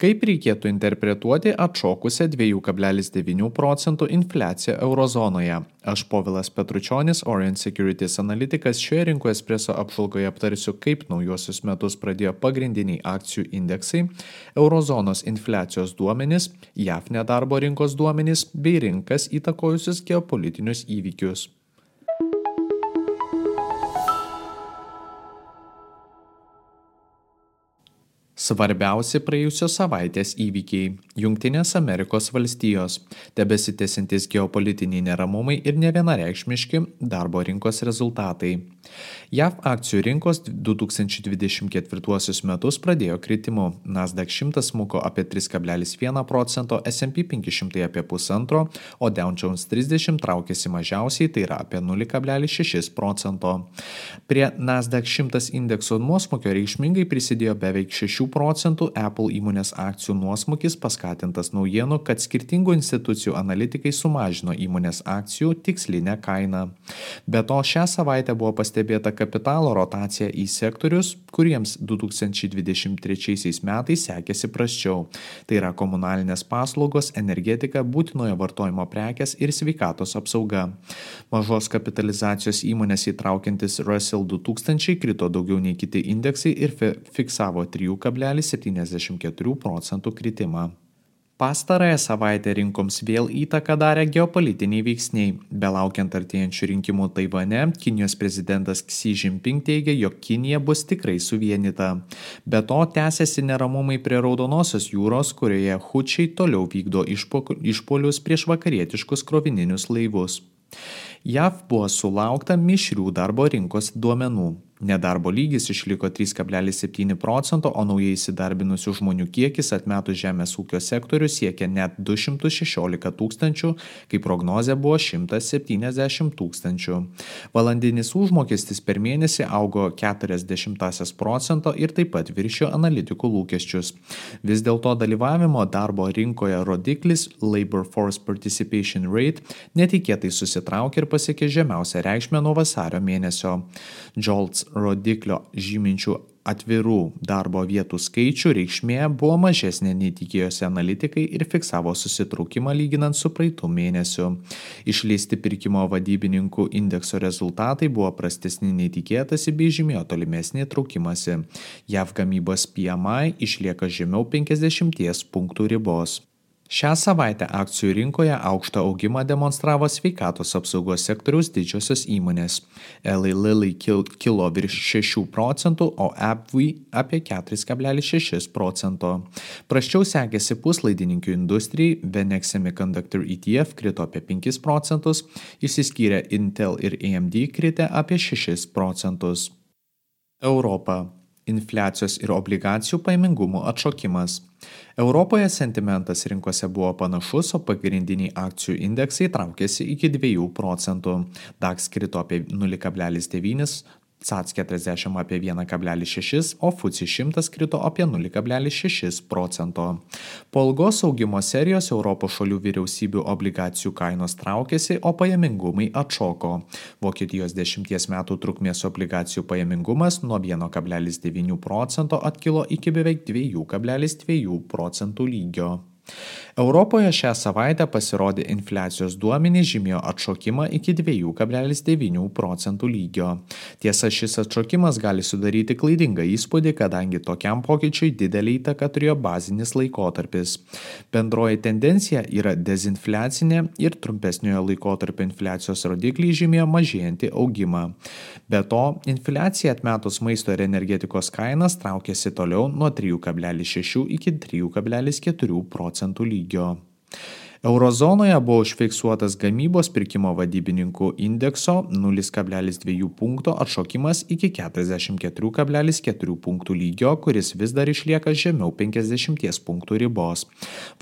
Kaip reikėtų interpretuoti atšokusią 2,9 procentų infliaciją eurozonoje? Aš Povilas Petručionis, Orient Securities analitikas, šioje rinkoje espreso apžvalgoje aptarsiu, kaip naujosius metus pradėjo pagrindiniai akcijų indeksai, eurozonos infliacijos duomenys, JAF nedarbo rinkos duomenys bei rinkas įtakojusius geopolitinius įvykius. Svarbiausi praėjusios savaitės įvykiai - Junktinės Amerikos valstijos, tebesitėsintis geopolitiniai neramumai ir nevienareikšmiški darbo rinkos rezultatai. JAV akcijų rinkos 2024 metus pradėjo kritimu. Nasdaq 100 smuko apie 3,1 procento, S&P 500 apie 1,5, o Dow Jones 30 traukėsi mažiausiai, tai yra apie 0,6 procento. Prie Nasdaq 100 indekso nuosmukio reikšmingai prisidėjo beveik 6 procentų Apple įmonės akcijų nuosmukis paskatintas naujienų, kad skirtingų institucijų analitikai sumažino įmonės akcijų tikslinę kainą. Be to, šią savaitę buvo pastebėta kapitalo rotacija į sektorius, kuriems 2023 metais sekėsi prasčiau. Tai yra komunalinės paslaugos, energetika, būtinojo vartojimo prekes ir sveikatos apsauga. Mažos kapitalizacijos įmonės įtraukiantis Russell 2000 krito daugiau nei kiti indeksai ir fiksavo 3,74 procentų kritimą. Pastarąją savaitę rinkoms vėl įtaką darė geopolitiniai veiksniai. Belaukiant artėjančių rinkimų Taivane, Kinijos prezidentas Xi Jinping teigia, jog Kinija bus tikrai suvienita. Be to, tęsiasi neramumai prie Raudonosios jūros, kurioje hučiai toliau vykdo išpolius prieš vakarietiškus krovininius laivus. JAV buvo sulaukta mišrių darbo rinkos duomenų. Nedarbo lygis išliko 3,7 procento, o naujai įsidarbinusių žmonių kiekis atmetus žemės ūkio sektorių siekia net 216 tūkstančių, kai prognozė buvo 170 tūkstančių. Valandinis užmokestis per mėnesį augo 40 procento ir taip pat viršio analitikų lūkesčius. Vis dėlto dalyvavimo darbo rinkoje rodiklis Labor Force Participation Rate netikėtai susitraukė ir pasiekė žemiausią reikšmę nuo vasario mėnesio. Jolts rodiklio žyminčių atvirų darbo vietų skaičių reikšmė buvo mažesnė nei tikėjosi analitikai ir fiksavo susitraukimą lyginant su praeitų mėnesiu. Išleisti pirkimo vadybininkų indekso rezultatai buvo prastesni nei tikėtasi bei žymėjo tolimesnį traukimąsi. JAV gamybos PMI išlieka žemiau 50 punktų ribos. Šią savaitę akcijų rinkoje aukštą augimą demonstravo sveikatos apsaugos sektoriaus didžiosios įmonės. Eli Lilly kilo virš 6 procentų, o AppV apie 4,6 procento. Praščiau sekėsi puslaidininkių industrijai, Venex Semiconductor ETF krito apie 5 procentus, išsiskyrė Intel ir AMD kritę apie 6 procentus. Europa infliacijos ir obligacijų paimingumo atšokimas. Europoje sentimentas rinkose buvo panašus, o pagrindiniai akcijų indeksai traukėsi iki 2 procentų. DAX krito apie 0,9, CAC 40 apie 1,6, o FUCI 100 krito apie 0,6 procento. Po ilgos augimo serijos Europos šalių vyriausybių obligacijų kainos traukėsi, o pajamingumai atšoko. Vokietijos 10 metų trukmės obligacijų pajamingumas nuo 1,9 procento atkilo iki beveik 2,2 procentų lygio. Europoje šią savaitę pasirodė infliacijos duomenys žymėjo atšokimą iki 2,9 procentų lygio. Tiesa, šis atšokimas gali sudaryti klaidingą įspūdį, kadangi tokiam pokyčiui didelį įtaką turėjo bazinis laikotarpis. Bendroji tendencija yra dezinfliacinė ir trumpesniojo laikotarpio infliacijos rodikliai žymėjo mažėjantį augimą. Be to, infliacija atmetus maisto ir energetikos kainas traukėsi toliau nuo 3,6 iki 3,4 procentų lygio. Eurozonoje buvo užfiksuotas gamybos pirkimo vadybininkų indekso 0,2 punkto atšokimas iki 44,4 punktų lygio, kuris vis dar išlieka žemiau 50 punktų ribos.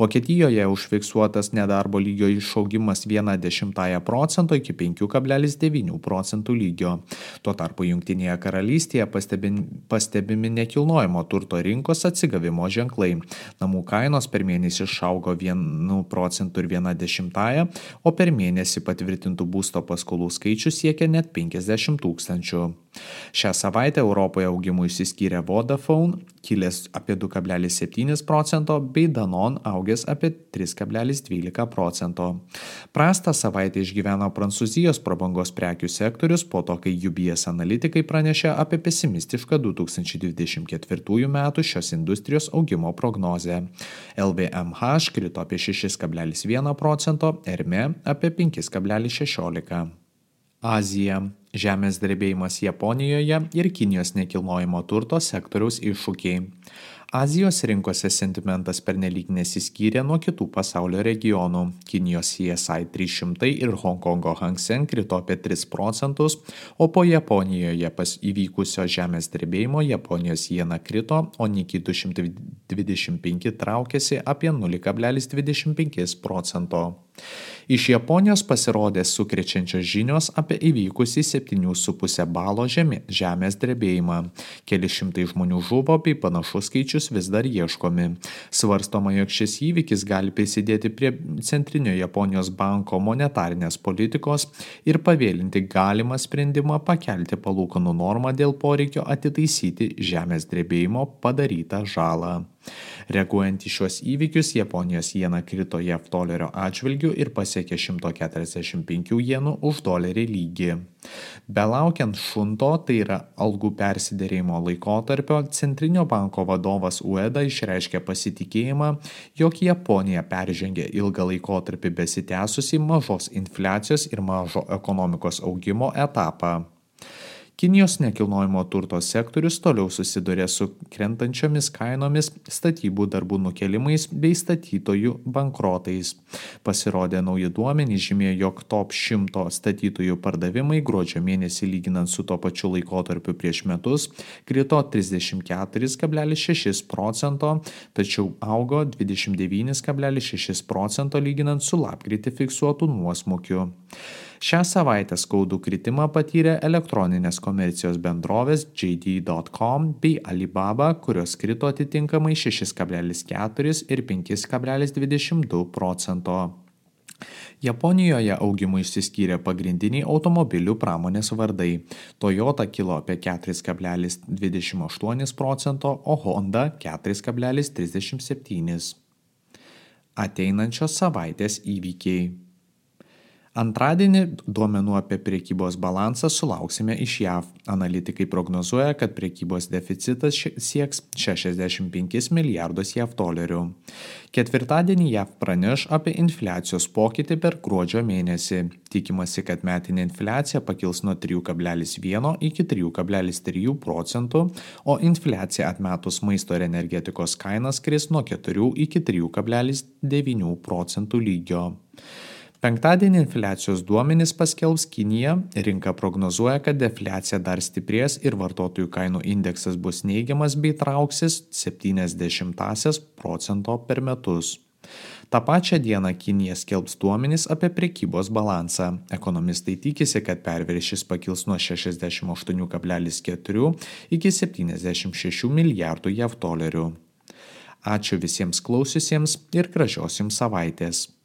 Vokietijoje užfiksuotas nedarbo lygio išaugimas 1,1 procento iki 5,9 procentų lygio. Tuo tarpu Junktinėje karalystėje pastebimi, pastebimi nekilnojamo turto rinkos atsigavimo ženklai. Namų kainos per mėnesį išaugo 1 procentų procentų ir viena dešimtąją, o per mėnesį patvirtintų būsto paskolų skaičius siekia net 50 tūkstančių. Šią savaitę Europoje augimui išsiskyrė Vodafone, kilęs apie 2,7 procento, bei Danon augęs apie 3,12 procento. Prastą savaitę išgyveno Prancūzijos prabangos prekių sektorius po to, kai UBS analitikai pranešė apie pesimistišką 2024 m. šios industrijos augimo prognozę. LVMH krito apie 6,1 procento, Erme apie 5,16. Azija. Žemės drebėjimas Japonijoje ir Kinijos nekilnojamo turto sektoriaus iššūkiai. Azijos rinkose sentimentas pernelyg nesiskyrė nuo kitų pasaulio regionų. Kinijos CSI 300 ir Hongkongo Hang Seng krito apie 3 procentus, o po Japonijoje pas įvykusio žemės drebėjimo Japonijos jena krito, o Niki 225 traukėsi apie 0,25 procento. Iš Japonijos pasirodė sukrečiančios žinios apie įvykusį 7,5 balo žemė, žemės drebėjimą. Keli šimtai žmonių žuvo, bei panašus skaičius vis dar ieškomi. Svarstoma, jog šis įvykis gali prisidėti prie Centrinio Japonijos banko monetarinės politikos ir pavėlinti galimą sprendimą pakelti palūkanų normą dėl poreikio atitaisyti žemės drebėjimo padarytą žalą. Reaguojant į šios įvykius, Japonijos jena krito JAV dolerio atžvilgių ir pasiekė 145 jenų už dolerį lygį. Belaukiant šunto, tai yra algų persidėrėjimo laikotarpio, Centrinio banko vadovas Ueda išreiškė pasitikėjimą, jog Japonija peržengė ilgą laikotarpį besitęsusi mažos infliacijos ir mažo ekonomikos augimo etapą. Kinijos nekilnojamo turto sektorius toliau susiduria su krentančiomis kainomis, statybų darbų nukelimais bei statytojų bankrotais. Pasirodė nauji duomenys žymėjo, jog top 100 statytojų pardavimai gruodžio mėnesį lyginant su tuo pačiu laikotarpiu prieš metus krito 34,6 procento, tačiau augo 29,6 procento lyginant su lapkritį fiksuotų nuosmukiu. Šią savaitę skaudų kritimą patyrė elektroninės komercijos bendrovės JD.com bei Alibaba, kurios krito atitinkamai 6,4 ir 5,22 procento. Japonijoje augimui išsiskyrė pagrindiniai automobilių pramonės vardai. Toyota kilo apie 4,28 procento, o Honda 4,37. Ateinančios savaitės įvykiai. Antradienį duomenų apie priekybos balansą sulauksime iš JAV. Analitikai prognozuoja, kad priekybos deficitas sieks 65 milijardus JAV dolerių. Ketvirtadienį JAV praneš apie infliacijos pokytį per gruodžio mėnesį. Tikimasi, kad metinė infliacija pakils nuo 3,1 iki 3,3 procentų, o infliacija atmetus maisto ir energetikos kainas kris nuo 4 iki 3,9 procentų lygio. Penktadienį infliacijos duomenys paskelbs Kinija, rinka prognozuoja, kad defliacija dar stiprės ir vartotojų kainų indeksas bus neigiamas bei trauksis 70 procento per metus. Ta pačią dieną Kinija skelbs duomenys apie prekybos balansą. Ekonomistai tikisi, kad perviršis pakils nuo 68,4 iki 76 milijardų JAV dolerių. Ačiū visiems klausiusiems ir gražios jums savaitės.